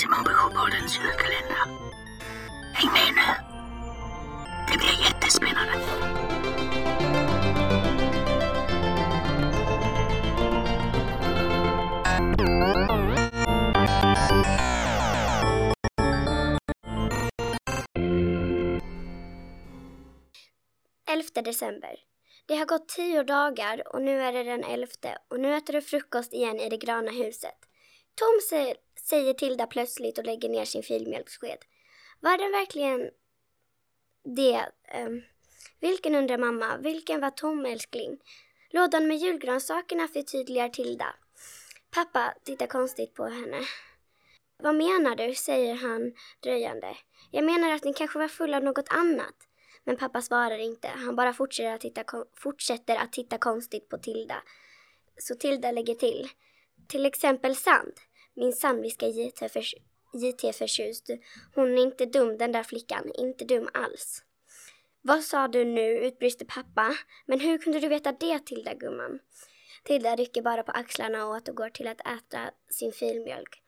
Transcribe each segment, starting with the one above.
Simon Bysjöpoddens julkalender. Häng med nu! Det blir jättespännande! Elfte december. Det har gått tio dagar och nu är det den elfte och nu äter du frukost igen i det gröna huset. Tom säger, säger Tilda plötsligt och lägger ner sin filmjölkssked. Var den verkligen det? Um, vilken undrar mamma? Vilken var Tom älskling? Lådan med julgransakerna förtydligar Tilda. Pappa tittar konstigt på henne. Vad menar du? säger han dröjande. Jag menar att ni kanske var fulla av något annat. Men pappa svarar inte. Han bara fortsätter att titta, fortsätter att titta konstigt på Tilda. Så Tilda lägger till. Till exempel sand. Min sandviska JT, för, JT förtjust. Hon är inte dum den där flickan. Inte dum alls. Vad sa du nu? utbrister pappa. Men hur kunde du veta det Tilda gumman? Tilda rycker bara på axlarna och återgår till att äta sin filmjölk.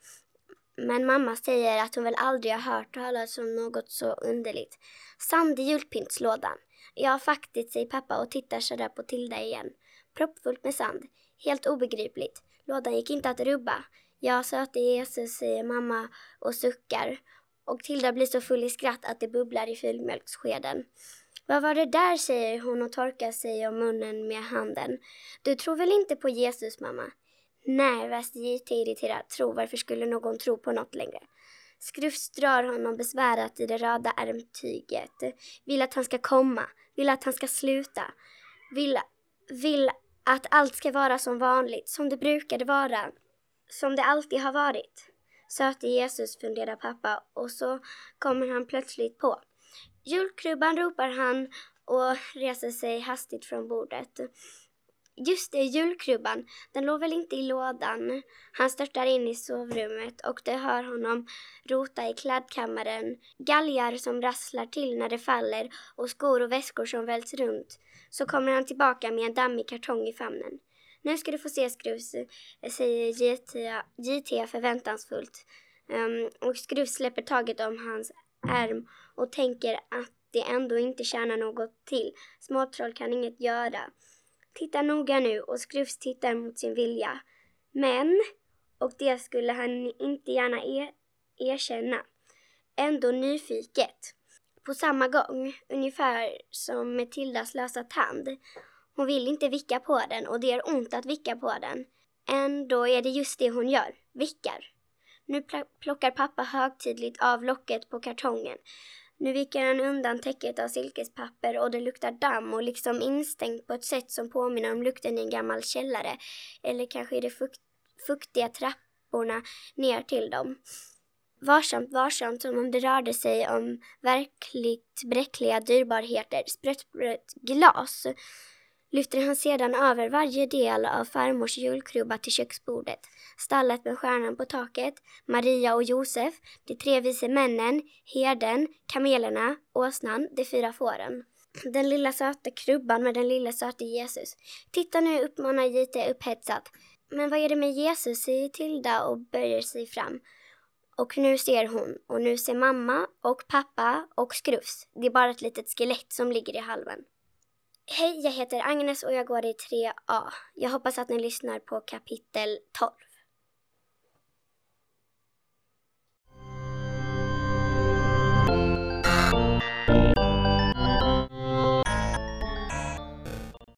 Men mamma säger att hon väl aldrig har hört talas om något så underligt. Sand i julpyntslådan. Ja, faktiskt, säger pappa och tittar sådär på Tilda igen. Proppfullt med sand. Helt obegripligt. Lådan gick inte att rubba. Ja, söte Jesus, säger mamma och suckar. Och Tilda blir så full i skratt att det bubblar i filmjölksskeden. Vad var det där, säger hon och torkar sig om munnen med handen. Du tror väl inte på Jesus, mamma? Nej, väst JT irriterat. Tro, varför skulle någon tro på något längre? Skrufs drar honom besvärat i det röda ärmtyget. Vill att han ska komma. Vill att han ska sluta. Vill, vill att allt ska vara som vanligt, som det brukade vara. Som det alltid har varit. Söte Jesus, funderar pappa och så kommer han plötsligt på. Julkrubban ropar han och reser sig hastigt från bordet. Just det, julkrubban. Den låg väl inte i lådan. Han störtar in i sovrummet och det hör honom rota i klädkammaren. Galgar som rasslar till när det faller och skor och väskor som välts runt. Så kommer han tillbaka med en dammig kartong i famnen. Nu ska du få se Skruvs, eh, säger JT, JT förväntansfullt. Um, och Skruv släpper taget om hans ärm och tänker att det ändå inte tjänar något till. Småtroll kan inget göra. Titta noga nu och Skrufs tittar mot sin vilja. Men, och det skulle han inte gärna er erkänna, ändå nyfiket. På samma gång, ungefär som med Tildas lösa tand. Hon vill inte vicka på den och det gör ont att vicka på den. Ändå är det just det hon gör, vickar. Nu plockar pappa högtidligt av locket på kartongen. Nu viker han undan täcket av silkespapper och det luktar damm och liksom instängt på ett sätt som påminner om lukten i en gammal källare. Eller kanske i de fukt fuktiga trapporna ner till dem. Varsamt, varsamt, som om det rörde sig om verkligt bräckliga dyrbarheter, sprätt glas lyfter han sedan över varje del av farmors julkrubba till köksbordet. Stallet med stjärnan på taket, Maria och Josef, de tre vise männen, herden, kamelerna, åsnan, de fyra fåren. Den lilla söta krubban med den lilla söta Jesus. Titta nu, uppmanar JT upphetsat. Men vad är det med Jesus, säger Tilda och böjer sig fram. Och nu ser hon, och nu ser mamma och pappa och Skrufs. Det är bara ett litet skelett som ligger i halven. Hej, jag heter Agnes och jag går i 3A. Jag hoppas att ni lyssnar på kapitel 12.